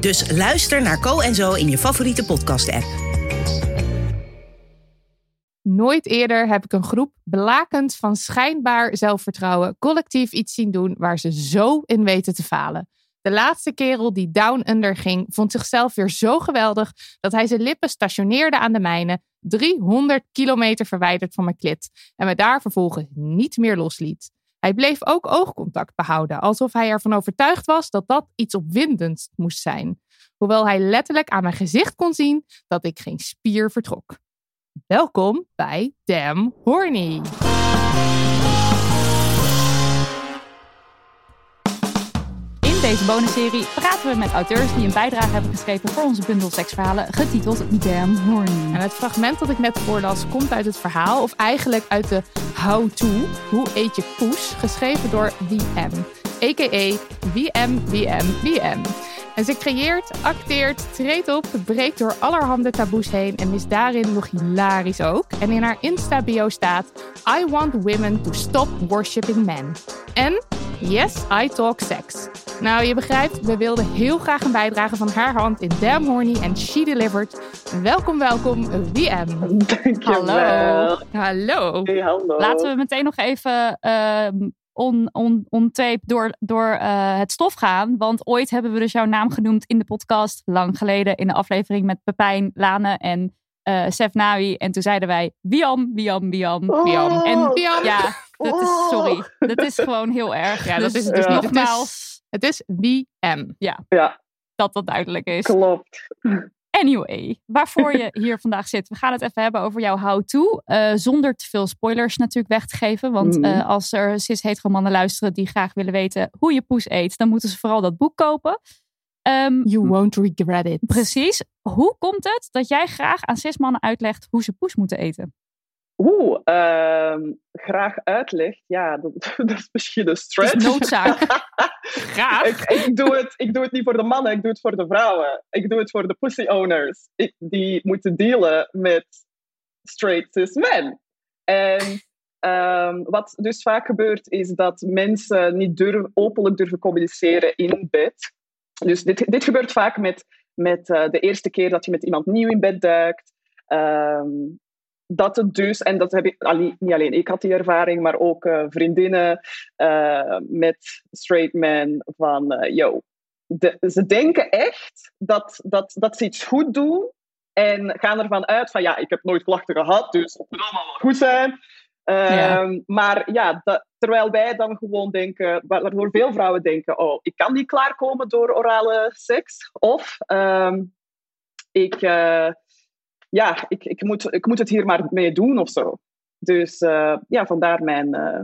Dus luister naar Co en Zo in je favoriete podcast-app. Nooit eerder heb ik een groep blakend van schijnbaar zelfvertrouwen collectief iets zien doen waar ze zo in weten te falen. De laatste kerel die down under ging, vond zichzelf weer zo geweldig dat hij zijn lippen stationeerde aan de mijne, 300 kilometer verwijderd van mijn klit, en me daar vervolgens niet meer losliet. Hij bleef ook oogcontact behouden, alsof hij ervan overtuigd was dat dat iets opwindends moest zijn. Hoewel hij letterlijk aan mijn gezicht kon zien dat ik geen spier vertrok. Welkom bij Damn Horny. Deze bonusserie praten we met auteurs die een bijdrage hebben geschreven voor onze bundel seksverhalen, getiteld Damn Horny. En het fragment dat ik net voorlas komt uit het verhaal, of eigenlijk uit de How To, Hoe eet je poes, geschreven door VM, a.k.a. VM, VM, VM. En ze creëert, acteert, treedt op, breekt door allerhande taboes heen en is daarin nog hilarisch ook. En in haar Insta-bio staat: I want women to stop worshipping men. En yes, I talk sex. Nou, je begrijpt, we wilden heel graag een bijdrage van haar hand in Damn Horny en she delivered. Welkom, welkom, VM. Dankjewel. Hallo. Hallo. Hey, hallo. Laten we meteen nog even uh, on, on, on tape door, door uh, het stof gaan. Want ooit hebben we dus jouw naam genoemd in de podcast. Lang geleden in de aflevering met Pepijn, Lane en uh, Sef Nawi. En toen zeiden wij Wiam, Wiam, Wiam, Wiam. Oh. En Wiam. ja, dat is, sorry. Dat is gewoon heel erg. Ja, dat Dus- is het dus niet. nogmaals, Het is VM. Ja, dat dat duidelijk is. klopt. Anyway, waarvoor je hier vandaag zit. We gaan het even hebben over jouw how-to. eh, zonder te veel spoilers natuurlijk weg te geven. Want Mhm. eh, als er cis-hetero mannen luisteren die graag willen weten hoe je poes eet, dan moeten ze vooral dat boek kopen. Ehm, You won't regret it. precies. Hoe komt het dat jij graag aan cis-mannen uitlegt hoe ze poes moeten eten? Oeh, ehm, graag uitleg. Ja, dat, dat is misschien een Het stretch. is noodzaak. Ik, ik, doe het, ik doe het niet voor de mannen, ik doe het voor de vrouwen. Ik doe het voor de pussy owners. Ik, die moeten dealen met straight cis men. En ehm, wat dus vaak gebeurt, is dat mensen niet durven, openlijk durven communiceren in bed. Dus dit, dit gebeurt vaak met, met eh, de eerste keer dat je met iemand nieuw in bed duikt. Ehm, dat het dus, en dat heb ik allee, niet alleen ik had die ervaring, maar ook eh, vriendinnen eh, met straight men van, yo, de- ze denken echt dat, dat, dat ze iets goed doen en gaan ervan uit van, ja, ik heb nooit klachten gehad, dus het moet allemaal wel goed zijn. Ehm, Maar ja, dat- terwijl wij dan gewoon denken, wa- waardoor veel vrouwen denken, oh, ik kan niet klaarkomen door orale seks, of ehm, ik, ja, ik, ik, moet, ik moet het hier maar mee doen of zo. Dus eh, ja, vandaar mijn, eh,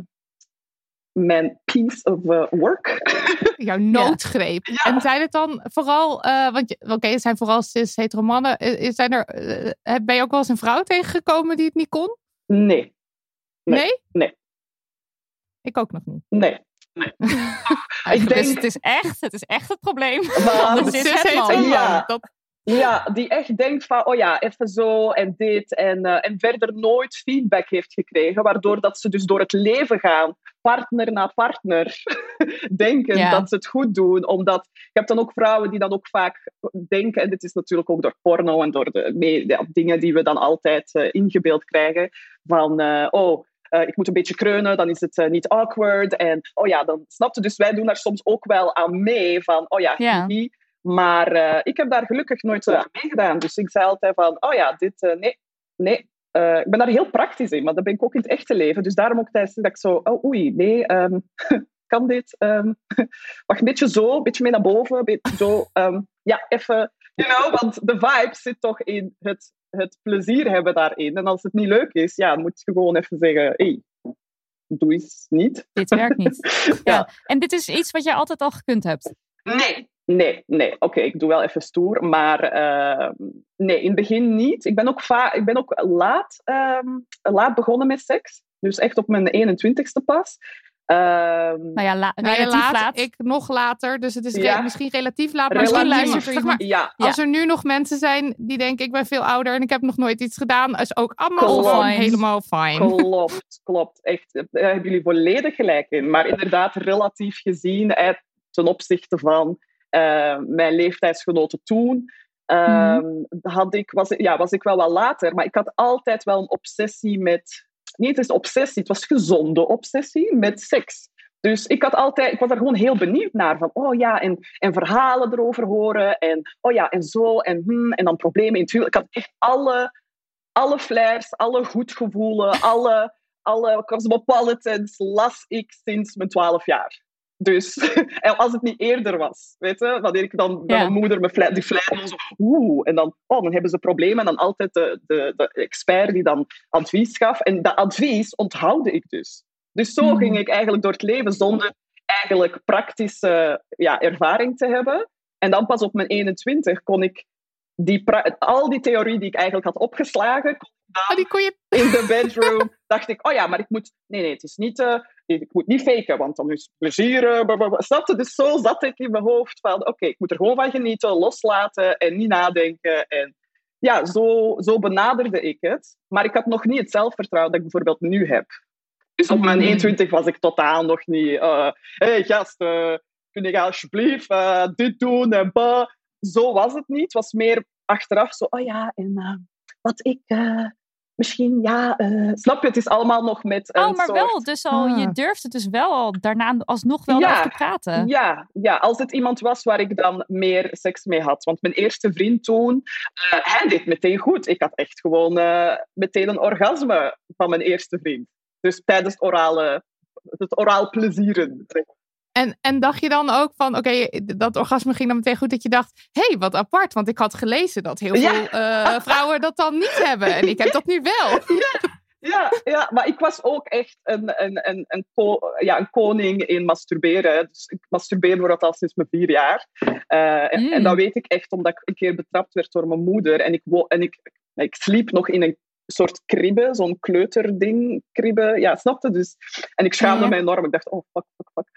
mijn piece of eh, work. Jouw noodgreep. Ja. En zijn het dan vooral, eh, want oké, het zijn vooral cis hetero mannen. Eh, Zijn er, eh, ben je ook wel eens een vrouw tegengekomen die het niet kon? Nee, Nee. Nee? Nee. Ik ook nog niet. nee. Eigenlijk Dus denk- het is echt, het is echt het probleem. Het is cis hetero. Ja. Dat, Ja, die echt denkt van, oh ja, even zo en dit. En, eh, en verder nooit feedback heeft gekregen. Waardoor dat ze dus door het leven gaan partner na partner denken Ja. dat ze het goed doen. Omdat je hebt dan ook vrouwen die dan ook vaak denken, en dit is natuurlijk ook door porno en door de, dingen die we dan altijd eh, ingebeeld krijgen, van eh, oh, ik moet een beetje kreunen, dan is het niet awkward. En oh ja, dan snapte. Dus wij doen daar soms ook wel aan mee van, oh ja. Maar eh, ik heb daar gelukkig nooit aan meegedaan. Dus ik zei altijd van, oh ja, dit, eh, nee, nee. Eh, ik ben daar heel praktisch in, maar dat ben ik ook in het echte leven. Dus daarom ook tijdens dat ik zo, oh oei, nee, ehm, kan dit? ehm wacht, een beetje zo, een beetje mee naar boven, een beetje zo. ehm, ja, even, you know, want de vibe zit toch in het, het plezier hebben daarin. En als het niet leuk is, ja, dan moet je gewoon even zeggen, hey, doe eens niet. Dit werkt niet. Ja. Ja. En dit is iets wat jij altijd al gekund hebt. Nee. Nee, nee. Oké, ik doe wel even stoer. Maar ehm, nee, in het begin niet. Ik ben ook, va- ik ben ook laat, ehm, laat begonnen met seks. Dus echt op mijn 21ste pas. Ehm, Nou ja, la- Nou ja, laat, laat. Ik nog later, dus het is re- Ja. misschien relatief laat. Maar Relatief. misschien luistert Zeg iemand. ja, Als er nu nog mensen zijn die denken, ik ben veel ouder en ik heb nog nooit iets gedaan, is ook allemaal Klopt. helemaal fijn. klopt, klopt. Echt, eh, daar hebben jullie volledig gelijk in. Maar inderdaad, relatief gezien, ten opzichte van eh, mijn leeftijdsgenoten toen, ehm, had ik, was, ja, was ik wel wat later. Maar ik had altijd wel een obsessie met... Niet het is obsessie, het was gezonde obsessie met seks. Dus ik, had altijd, ik was daar gewoon heel benieuwd naar. Van, oh ja, en, en verhalen erover horen. En oh ja, en zo. En, hmm, en dan problemen in het huwelijk. Ik had echt alle, alle flares, alle goedgevoelen, alle, alle cosmopolitans las ik sinds mijn twaalf jaar. Dus als het niet eerder was, weet je, wanneer ik dan Ja. mijn moeder flair, die dan zo, oeh, en dan, oh, dan hebben ze problemen. En dan altijd de, de, de expert die dan advies gaf. En dat advies onthoude ik dus. Dus zo Mhm. ging ik eigenlijk door het leven zonder eigenlijk praktische ja, ervaring te hebben. En dan pas op mijn 21 kon ik die al die theorie die ik eigenlijk had opgeslagen, kon Oh, die kon je... in de bedroom, dacht ik, oh ja, maar ik moet, nee, nee, het is niet, eh, ik moet niet faken, want dan is plezier, eh? Dus zo zat ik in mijn hoofd van, oké, ik moet er gewoon van genieten, loslaten en niet nadenken. En ja, zo, zo benaderde ik het. Maar ik had nog niet het zelfvertrouwen dat ik bijvoorbeeld nu heb. Dus op mijn 21 was ik totaal nog niet, eh hey gast, kun je alsjeblieft dit doen en bah. Zo was het niet. Het was meer achteraf zo, oh ja, en wat ik misschien, ja, eh, snap je, het is allemaal nog met een Oh, maar soort... wel. Dus al, je Ah. durft het dus wel al daarna alsnog wel Ja. over te praten. Ja, ja, als het iemand was waar ik dan meer seks mee had. Want mijn eerste vriend toen, eh, hij deed meteen goed. Ik had echt gewoon eh, meteen een orgasme van mijn eerste vriend. Dus tijdens het orale, het oraal plezieren. zeg. En, en dacht je dan ook van, oké, dat orgasme ging dan meteen goed, dat je dacht, hé, hey, wat apart, want ik had gelezen dat heel Ja. veel eh, vrouwen dat dan niet hebben. En ik heb dat nu wel. Ja, ja, maar ik was ook echt een, een, een, een, ko- ja, een koning in masturberen. Dus ik masturbeer bijvoorbeeld al sinds mijn vier jaar. Eh, en, Mm. en dat weet ik echt omdat ik een keer betrapt werd door mijn moeder. En ik, en ik, ik sliep nog in een soort kribbe, zo'n kleuterding, kribbe. Ja, snapte dus. En ik schaamde Ja. me enorm. Ik dacht, oh, fuck, fuck, fuck.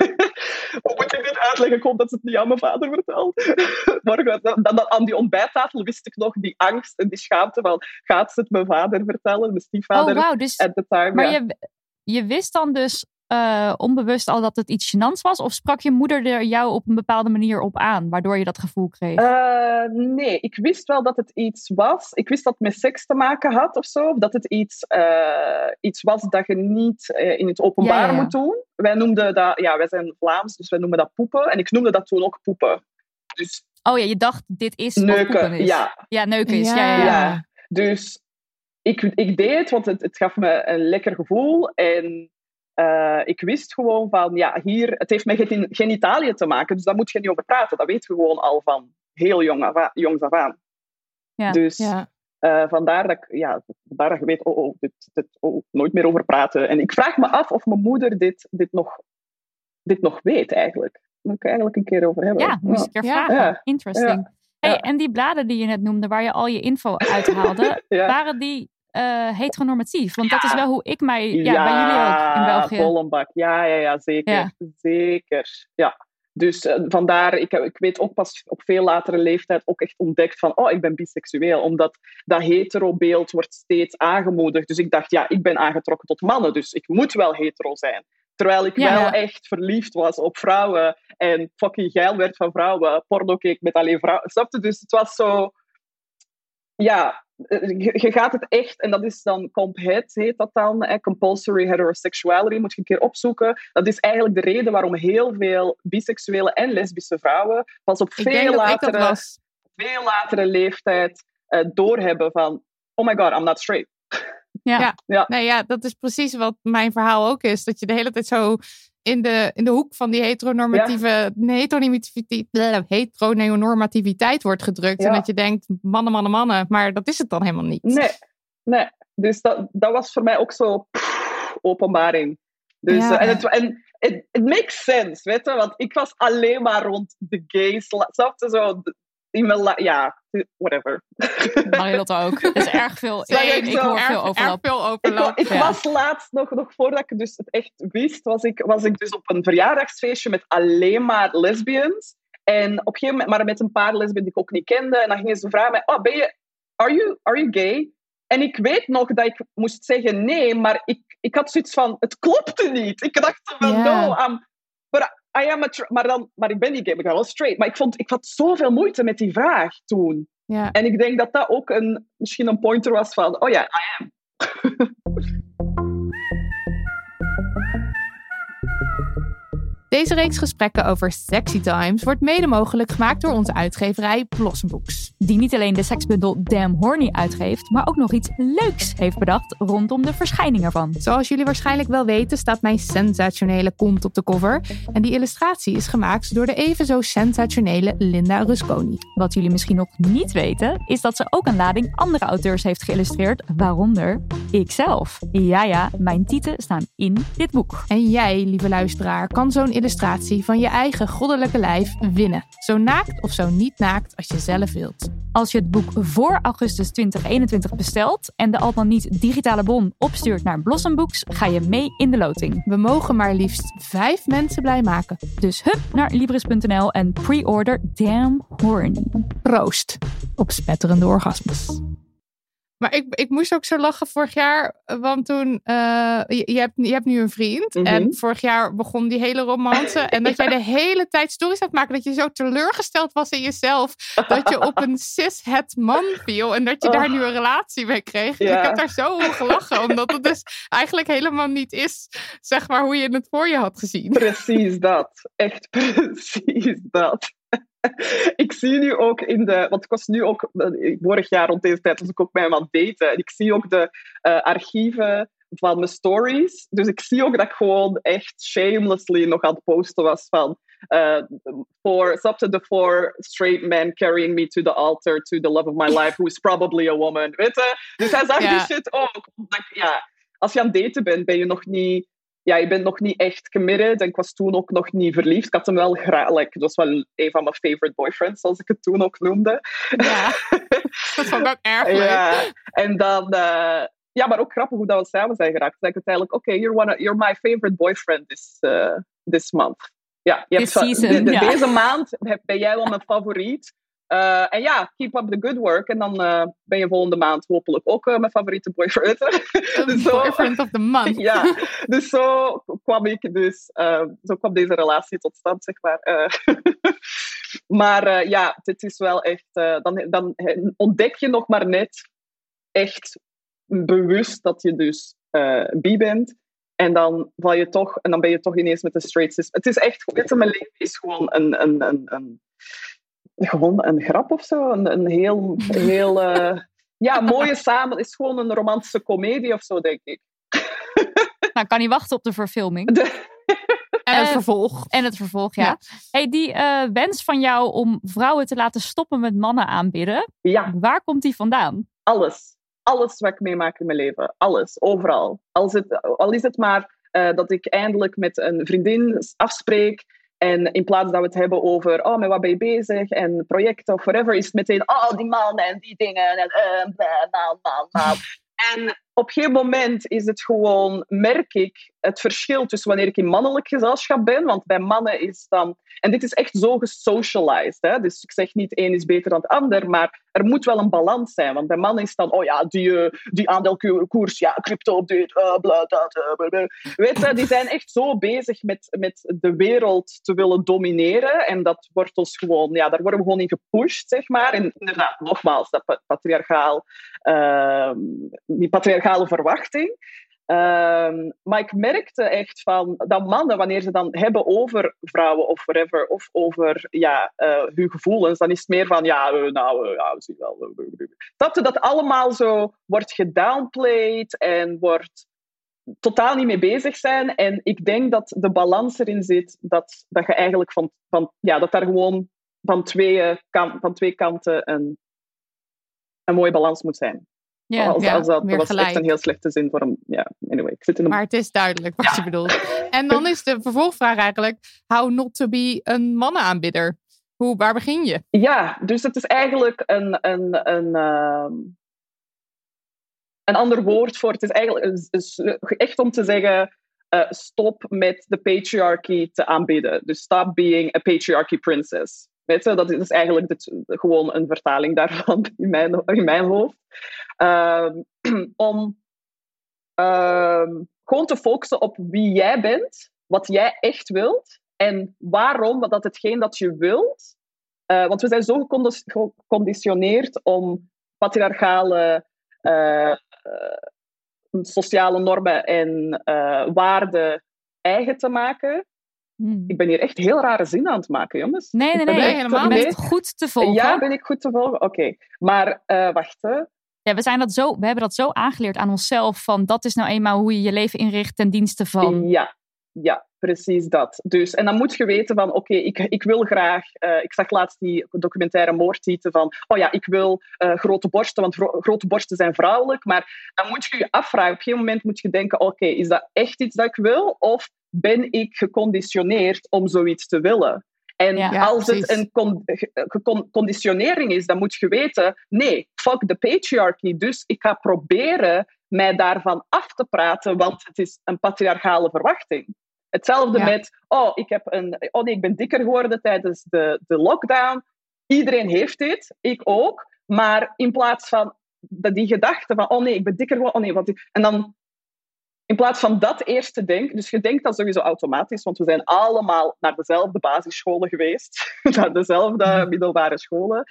Hoe moet ik dit uitleggen? Ik hoop dat ze het niet aan mijn vader vertelt. Morgen, dan, dan aan die ontbijttafel wist ik nog die angst en die schaamte van, gaat ze het mijn vader vertellen, mijn Oh, stiefvader wauw. Dus, at the time. maar ja. je, je wist dan dus eh, onbewust al dat het iets gênants was? Of sprak je moeder er jou op een bepaalde manier op aan, waardoor je dat gevoel kreeg? Eh, nee, ik wist wel dat het iets was. Ik wist dat het met seks te maken had of zo. Of dat het iets, eh, iets was dat je niet in het openbaar Ja, ja, ja. moet doen. Wij noemden dat, ja, wij zijn Vlaams, dus wij noemen dat poepen. En ik noemde dat toen ook poepen. Dus oh ja, je dacht, dit is neuken, is. ja. Ja, neuken is. Ja, ja, ja. Ja. Dus ik, ik deed het, want het, het gaf me een lekker gevoel. En eh, ik wist gewoon van, ja, hier, het heeft met gen- genitaliën te maken. Dus daar moet je niet over praten. Dat weet je gewoon al van heel jong af aan. Jongs af aan. Ja. Dus Ja. eh, vandaar, dat ik, ja, vandaar dat je weet, oh, oh, dit, dit, oh, nooit meer over praten. En ik vraag me af of mijn moeder dit, dit, nog, dit nog weet eigenlijk. Daar moet ik eigenlijk een keer over hebben. Ja, moest ik er Ja. vragen. Ja. Interesting. Hey, Ja. En die bladen die je net noemde, waar je al je info uithaalde, Ja. waren die eh, heteronormatief? Want dat is wel hoe ik mij, ja, bij jullie ook in België. volle bak. Ja, ja, ja, zeker. Ja. Zeker. Ja. Dus eh, vandaar, ik, ik weet ook pas op veel latere leeftijd ook echt ontdekt van, oh, ik ben biseksueel. Omdat dat hetero-beeld wordt steeds aangemoedigd. Dus ik dacht, ja, ik ben aangetrokken tot mannen, dus ik moet wel hetero zijn. Terwijl ik Ja. wel echt verliefd was op vrouwen en fucking geil werd van vrouwen. Porno keek met alleen vrouwen. Snap je? Dus het was zo... Ja, je, je gaat het echt... En dat is dan CompHET, heet dat dan. Eh, compulsory Heterosexuality, moet je een keer opzoeken. Dat is eigenlijk de reden waarom heel veel biseksuele en lesbische vrouwen pas op veel latere, veel latere leeftijd eh, doorhebben van... Oh my god, I'm not straight. Ja. Ja. Ja. Nee, ja, dat is precies wat mijn verhaal ook is. Dat je de hele tijd zo in de, in de hoek van die heteronormatieve, heteronormativiteit, heteronormativiteit wordt gedrukt. En Ja. dat je denkt, mannen, mannen, mannen. Maar dat is het dan helemaal niet. Nee, nee. Dus dat, dat was voor mij ook zo pff, openbaring. Dus, Ja. eh, en het, en it makes sense, weet je? Want ik was alleen maar rond de gays. Snap je zo? Ja, whatever. Marilotte ook. Er is erg veel. Ik, hoor erg, veel erg overlap. veel Ik, wa- overlap. ik ja. was laatst nog, nog voordat ik dus het echt wist, was ik, was ik dus op een verjaardagsfeestje met alleen maar lesbians. En op een gegeven moment, maar met een paar lesbians die ik ook niet kende. En dan gingen ze vragen mij, oh, ben je, are you, are you gay? En ik weet nog dat ik moest zeggen nee, maar ik, ik had zoiets van, het klopte niet. Ik dacht van, Ja. no, I'm, but I am a, tra- maar, dan, maar ik ben niet gay, ik ben wel straight. Maar ik, vond, ik had zoveel moeite met die vraag toen. Ja. En ik denk dat dat ook een, misschien een pointer was van, oh ja, I am. Deze reeks gesprekken over sexy times wordt mede mogelijk gemaakt door onze uitgeverij Blossom Books. Die niet alleen de seksbundel Damn Horny uitgeeft, maar ook nog iets leuks heeft bedacht rondom de verschijning ervan. Zoals jullie waarschijnlijk wel weten staat mijn sensationele kont op de cover. En die illustratie is gemaakt door de even zo sensationele Linda Rusconi. Wat jullie misschien nog niet weten, is dat ze ook een lading andere auteurs heeft geïllustreerd, waaronder ikzelf. Ja, ja, mijn tieten staan in dit boek. En jij, lieve luisteraar, kan zo'n illustratie van je eigen goddelijke lijf winnen. Zo naakt of zo niet naakt als je zelf wilt. Als je het boek voor augustus 2021 bestelt en de al dan niet digitale bon opstuurt naar Blossom Books, ga je mee in de loting. We mogen maar liefst vijf mensen blij maken. Dus hup naar Libris.nl en pre-order Damn Horny. Proost op spetterende orgasmes. Maar ik, ik moest ook zo lachen vorig jaar, want toen, eh, je, je, hebt, je hebt nu een vriend. Mhm. En vorig jaar begon die hele romance. En dat jij de hele tijd stories het maken, dat je zo teleurgesteld was in jezelf. Dat je op een cis-het man viel en dat je daar Oh. nu een relatie mee kreeg. Ja. Ik heb daar zo om gelachen, omdat het dus eigenlijk helemaal niet is, zeg maar, hoe je het voor je had gezien. Precies dat. Echt precies dat. ik zie nu ook in de... Want ik was nu ook... eh, Vorig jaar rond deze tijd was ik ook hem aan het daten. En ik zie ook de eh, archieven van mijn stories. Dus ik zie ook dat ik gewoon echt shamelessly nog aan het posten was van... Uh, to the four straight men carrying me to the altar to the love of my life, who is probably a woman. Weet je? Dus hij zag die shit ook. Dat ik- ja, als je aan het daten bent, ben je nog niet ja, je bent nog niet echt committed. En ik was toen ook nog niet verliefd. Ik had hem wel graag. Like, dat was wel een van mijn favorite boyfriends, zoals ik het toen ook noemde. Ja, dat vond ik ook erg leuk. Ja, en dan. eh, ja, maar ook grappig hoe dat we samen zijn geraakt. Denk ik uiteindelijk, oké, you're, one of- you're my favorite boyfriend this, eh, this month. Ja, je hebt, va- season, de- de- ja. deze maand ben jij wel mijn favoriet. Eh, en ja, keep up the good work. En dan eh, ben je volgende maand hopelijk ook eh, mijn favoriete boyfriend. Een Zo- boyfriend of the month. ja, dus zo kwam ik dus, zo kwam deze relatie tot stand, zeg maar. Maar ja, dit is wel echt, dan, dan ontdek je nog maar net echt bewust dat je dus eh bi bent. En dan val je toch, en dan ben je toch ineens met de straight cis. Het is echt, mijn leven is gewoon een, een, een, een gewoon een grap of zo. Een, een heel, heel eh, ja, mooie samen. Het is gewoon een romantische komedie of zo, denk ik. Nou, kan niet wachten op de verfilming. De- En het Eh, vervolg. En het vervolg, ja. Ja. Hey, die eh, wens van jou om vrouwen te laten stoppen met mannen aanbidden, ja, waar komt die vandaan? alles. Alles wat ik meemaak in mijn leven. Alles, overal. Al is het, al is het maar eh, dat ik eindelijk met een vriendin afspreek. En in plaats dat we het hebben over, oh, met wat ben je bezig? En projecten of whatever, is het meteen, oh, die man en die dingen. En uh, bla, bla, bla, bla. En op geen moment is het gewoon, merk ik het verschil tussen wanneer ik in mannelijk gezelschap ben. Want bij mannen is dan. En dit is echt zo gesocialized. Hè? Dus ik zeg niet één is beter dan het ander, maar er moet wel een balans zijn. Want bij mannen is dan, oh ja, die, uh, die aandeelkoers, ja, crypto, dit, uh, bla, dat. Uh, Weet je, die zijn echt zo bezig met, met de wereld te willen domineren. En dat wordt ons gewoon, ja, daar worden we gewoon in gepusht, zeg maar. En inderdaad, nogmaals, dat patriarchaal, ehm, die patriarchale verwachting. Ehm, maar ik merkte echt van dat mannen, wanneer ze dan hebben over vrouwen of whatever, of over ja, uh, hun gevoelens, dan is het meer van ja, nou, ja, we zien wel. Dat dat allemaal zo wordt gedownplayed en wordt totaal niet mee bezig zijn. En ik denk dat de balans erin zit dat, dat je eigenlijk van, van ja, dat daar gewoon van twee, kan, van twee kanten een, een mooie balans moet zijn. Ja, als, ja, als dat, was gelijk. echt een heel slechte zin voor hem. Ja, anyway, ik zit in. Maar het is duidelijk wat je bedoelt. En dan is de vervolgvraag eigenlijk: how not to be een mannenaanbidder? Hoe, waar begin je? Ja, dus het is eigenlijk een, een, een, ehm, een ander woord voor. Het is eigenlijk echt om te zeggen: eh, stop met de patriarchy te aanbidden. Dus stop being a patriarchy princess. Weet je, dat is eigenlijk de- gewoon een vertaling daarvan in mijn, in mijn hoofd. Ehm, om ehm, gewoon te focussen op wie jij bent, wat jij echt wilt en waarom wat dat hetgeen dat je wilt. Eh, want we zijn zo gecondi- geconditioneerd om patriarchale eh, eh, sociale normen en waarden eigen te maken. Hmm. Ik ben hier echt heel rare zin aan het maken, jongens. Nee, nee, Ik ben nee. helemaal nee. bent goed te volgen. Ja, ben ik goed te volgen? Oké. Maar wacht. Ja, we, zijn dat zo, we hebben dat zo aangeleerd aan onszelf. Van dat is nou eenmaal hoe je je leven inricht ten dienste van. Ja, ja, precies dat. Dus, en dan moet je weten van, oké, ik, ik wil graag... eh, ik zag laatst die documentaire moordtieten van, oh ja, ik wil eh, grote borsten, want gro- grote borsten zijn vrouwelijk. Maar dan moet je je afvragen, op een moment moet je denken, oké, is dat echt iets dat ik wil? Of ben ik geconditioneerd om zoiets te willen? En Ja. Als het een con- conditionering is, dan moet je weten, nee, fuck the patriarchy. Dus ik ga proberen mij daarvan af te praten, want het is een patriarchale verwachting. Hetzelfde Ja. met, oh, ik heb een, oh nee, ik ben dikker geworden tijdens de, de lockdown. Iedereen heeft dit, ik ook. Maar in plaats van dat die gedachte van, oh nee, ik ben dikker geworden, oh nee, ik- En dan, in plaats van dat eerst te denken, dus je denkt dat sowieso automatisch, want we zijn allemaal naar dezelfde basisscholen geweest, naar dezelfde middelbare scholen.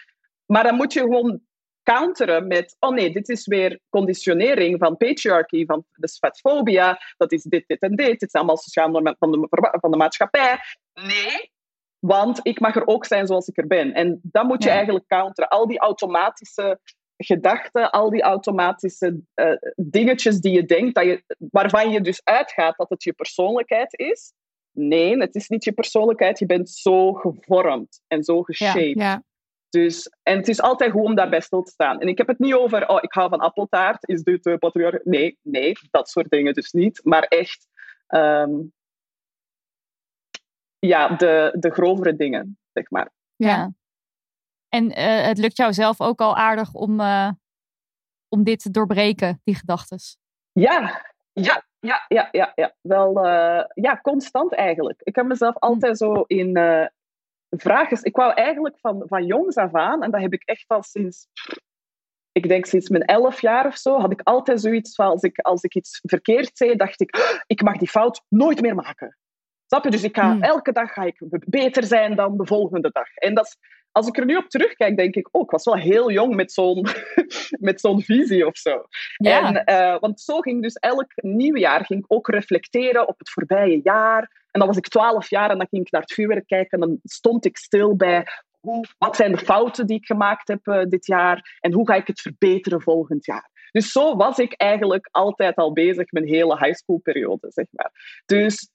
Maar dan moet je gewoon counteren met, oh nee, dit is weer conditionering van patriarchy, van de fatfobia, dat is dit, dit en dit, dit zijn allemaal sociale normen van de, van de maatschappij. Nee, want ik mag er ook zijn zoals ik er ben. En dat moet je Ja. eigenlijk counteren. Al die automatische gedachten, al die automatische eh, dingetjes die je denkt, dat je, waarvan je dus uitgaat dat het je persoonlijkheid is. Nee, het is niet je persoonlijkheid. Je bent zo gevormd en zo geshaped. Ja, Dus, en het is altijd goed om daarbij stil te staan. En ik heb het niet over, oh, ik hou van appeltaart, is dit uh, patriarch? Nee, nee, dat soort dingen dus niet. Maar echt, ehm, ja, de, de grovere dingen, zeg maar. ja. En eh, het lukt jou zelf ook al aardig om, eh, om dit te doorbreken, die gedachtes. Ja, ja, ja, ja, ja, ja. Wel, eh, ja, constant eigenlijk. Ik heb mezelf altijd zo in vragen. Ik wou eigenlijk van, van jongs af aan, en dat heb ik echt al sinds, ik denk sinds mijn elf jaar of zo, had ik altijd zoiets van, als ik, als ik iets verkeerd zei, dacht ik, "Ah, ik mag die fout nooit meer maken. Snap je? Dus ik ga, Hmm. elke dag ga ik beter zijn dan de volgende dag. En dat is, als ik er nu op terugkijk, denk ik, oh, ik was wel heel jong met zo'n, met zo'n visie of zo. Ja, En, eh, want zo ging dus elk nieuw jaar ging ik ook reflecteren op het voorbije jaar. En dan was ik twaalf jaar en dan ging ik naar het vuurwerk kijken. En dan stond ik stil bij hoe, wat zijn de fouten die ik gemaakt heb eh, dit jaar en hoe ga ik het verbeteren volgend jaar. Dus zo was ik eigenlijk altijd al bezig mijn hele high school periode, zeg maar. Dus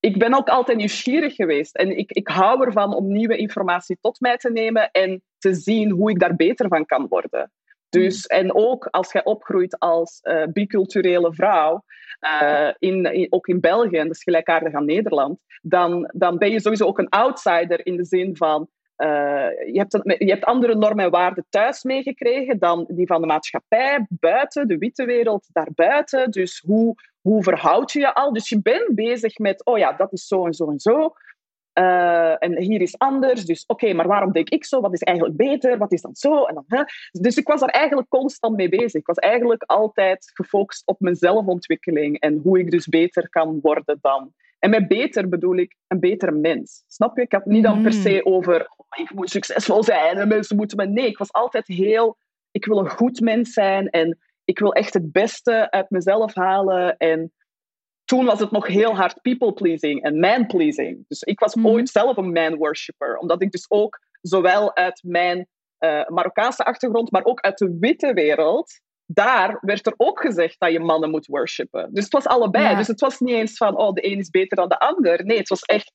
ik ben ook altijd nieuwsgierig geweest. En ik, ik hou ervan om nieuwe informatie tot mij te nemen en te zien hoe ik daar beter van kan worden. Dus, en ook als jij opgroeit als eh, biculturele vrouw, eh, in, in- ook in België, en dat is gelijkaardig aan Nederland, dan, dan ben je sowieso ook een outsider in de zin van je, hebt een, je hebt andere normen en waarden thuis meegekregen dan die van de maatschappij buiten, de witte wereld daarbuiten. Dus hoe, hoe verhoud je je al? Dus je bent bezig met, oh ja, dat is zo en zo en zo. Uh, en hier is anders. Dus oké, maar waarom denk ik zo? Wat is eigenlijk beter? Wat is dan zo? En dan, hè? Dus ik was daar eigenlijk constant mee bezig. Ik was eigenlijk altijd gefocust op mijn zelfontwikkeling en hoe ik dus beter kan worden dan. En met beter bedoel ik een betere mens. Snap je? Ik had niet dan per Mm. se over oh, ik moet succesvol zijn en mensen moeten me. Nee, ik was altijd heel. Ik wil een goed mens zijn en ik wil echt het beste uit mezelf halen. En toen was het nog heel hard people pleasing en man pleasing. Dus ik was Mhm. ooit zelf een man worshipper, omdat ik dus ook zowel uit mijn eh, Marokkaanse achtergrond, maar ook uit de witte wereld. Daar werd er ook gezegd dat je mannen moet worshipen. Dus het was allebei. Ja. Dus het was niet eens van, oh, de een is beter dan de ander. Nee, het was echt,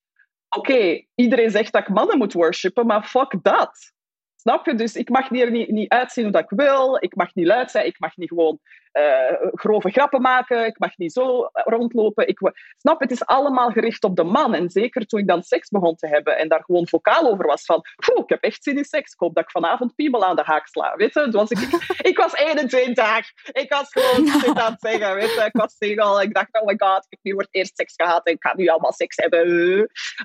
oké, iedereen zegt dat ik mannen moet worshipen, maar fuck dat. Snap je? Dus ik mag hier niet, niet uitzien hoe dat ik wil. Ik mag niet luid zijn. Ik mag niet gewoon eh, grove grappen maken. Ik mag niet zo rondlopen. Ik, snap? Het is allemaal gericht op de man. En zeker toen ik dan seks begon te hebben en daar gewoon vocaal over was van "Poeh, ik heb echt zin in seks. Ik hoop dat ik vanavond piemel aan de haak sla. Weet je? Toen was ik, ik was 21. Ik was gewoon shit aan het zeggen. Weet je? Ik was single. Ik dacht, oh my god, ik heb nu voor het eerst seks gehad en ik ga nu allemaal seks hebben.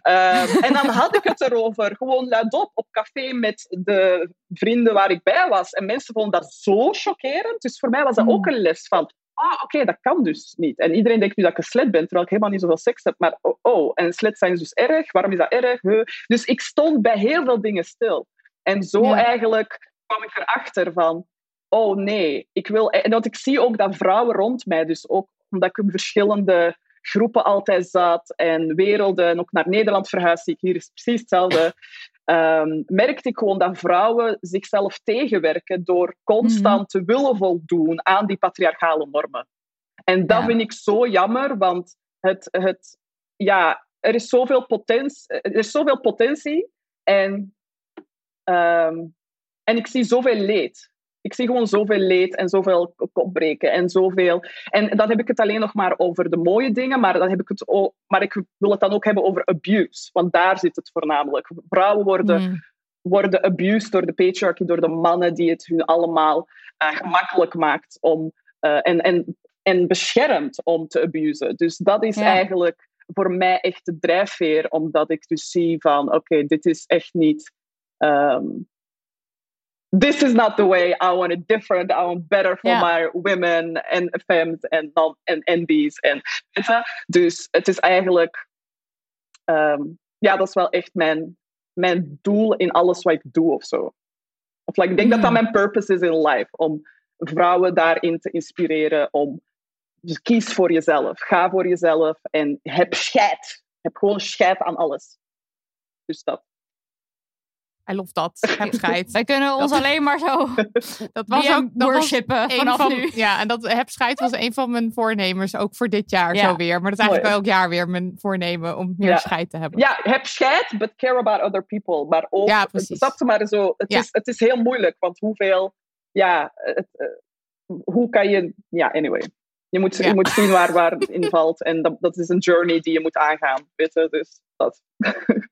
Ehm, en dan had ik het erover, gewoon luidop op café met de vrienden waar ik bij was. En mensen vonden dat zo chockerend. Dus voor mij was dat Mm. ook een les van, ah, oké, dat kan dus niet. En iedereen denkt nu dat ik een slet ben, terwijl ik helemaal niet zoveel seks heb. Maar oh, oh en slet zijn dus erg. Waarom is dat erg? Huh? Dus ik stond bij heel veel dingen stil. En zo Ja. eigenlijk kwam ik erachter van, oh nee, ik wil... En dat ik zie ook dat vrouwen rond mij, dus ook omdat ik in verschillende groepen altijd zat en werelden, en ook naar Nederland verhuisd, zie ik hier is precies hetzelfde. Ehm, merkte ik gewoon dat vrouwen zichzelf tegenwerken door constant te willen voldoen aan die patriarchale normen. En dat Ja. vind ik zo jammer, want het, het, ja, er, is zoveel potentie, er is zoveel potentie en, ehm, en ik zie zoveel leed. Ik zie gewoon zoveel leed en zoveel kopbreken en zoveel. En dan heb ik het alleen nog maar over de mooie dingen, maar, dan heb ik het ook, maar ik wil het dan ook hebben over abuse, want daar zit het voornamelijk. Vrouwen worden Mm. worden abused door de patriarchy, door de mannen die het hun allemaal eh, gemakkelijk maakt om, eh, en, en, en beschermt om te abusen. Dus dat is Ja. eigenlijk voor mij echt de drijfveer, omdat ik dus zie van, oké, dit is echt niet... ehm, this is not the way I want it different. I want better for my women en femmes en non- en NB's. En, weet je? dus het is eigenlijk... ehm, ja, dat is wel echt mijn, mijn doel in alles wat ik doe of zo. Of like, ik denk dat dat mijn purpose is in life. Om vrouwen daarin te inspireren. Om dus kies voor jezelf. Ga voor jezelf. En heb scheid. Heb gewoon scheid aan alles. Dus dat. I love dat. Heb scheid. Wij kunnen ons Dat- alleen maar zo Dat was ook dat worshipen vanaf van, nu. Ja, en dat heb scheid was een van mijn voornemens, ook voor dit jaar Ja. zo weer. Maar dat is eigenlijk Mooi. elk jaar weer mijn voornemen om meer Ja. scheid te hebben. Ja, heb scheid, but care about other people. Maar ook, Ja, precies. je maar zo, het, Ja. is, het is heel moeilijk, want hoeveel, ja, het, eh, hoe kan je, ja, anyway. Je moet, Ja. je moet zien waar, waar het in valt. En dat, dat is een journey die je moet aangaan, weet je, dus dat.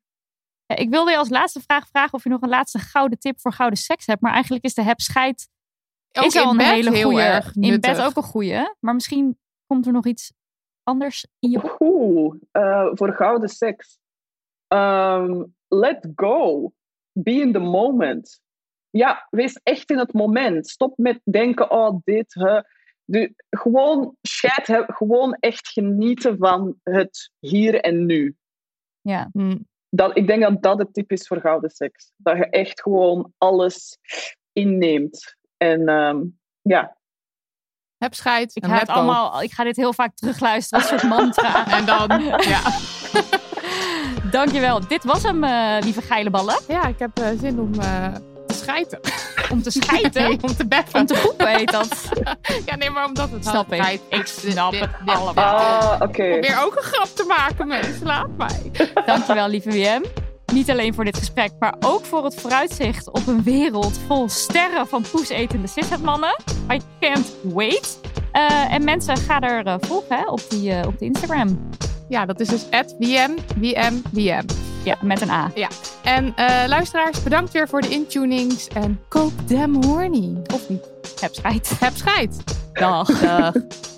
Ja, Ik wilde je als laatste vraag vragen of je nog een laatste gouden tip voor gouden seks hebt. Maar eigenlijk is de heb scheid Ook is al een hele heel goede. erg In bed ook een goede. Maar misschien komt er nog iets anders in je op. Oeh, eh, voor gouden seks. Ehm, let go. Be in the moment. Ja, wees echt in het moment. Stop met denken, oh, dit, hè. De, gewoon scheid, hè. gewoon echt genieten van het hier en nu. Ja. Mm. Dat, ik denk dat dat het tip is voor gouden seks. Dat je echt gewoon alles inneemt. En ehm, ja, Heb scheid Ik ga, het allemaal, ik ga dit heel vaak terugluisteren als een soort mantra. En dan, ja. Dankjewel. Dit was hem, eh, lieve geile ballen. ja, ik heb eh, zin om eh, schijten. Om te schijten. Nee, om te beffen. Om te poepen heet dat. Ja, nee, maar omdat het Snap ik. Ik snap het allemaal. ah, oké. Ik probeer ook een grap te maken, mensen. Laat mij. Dankjewel, lieve WM. Niet alleen voor dit gesprek, maar ook voor het vooruitzicht op een wereld vol sterren van poesetende cishetmannen. I can't wait. Eh, en mensen, ga er eh, volgen hè, op, die, eh, op de Instagram. Ja, dat is dus @wm, wm, wm. Ja, met een A. Ja. En eh, luisteraars, bedankt weer voor de intunings. En koop damn horny. Of niet. Heb spijt. Heb scheid. Dag. Dag.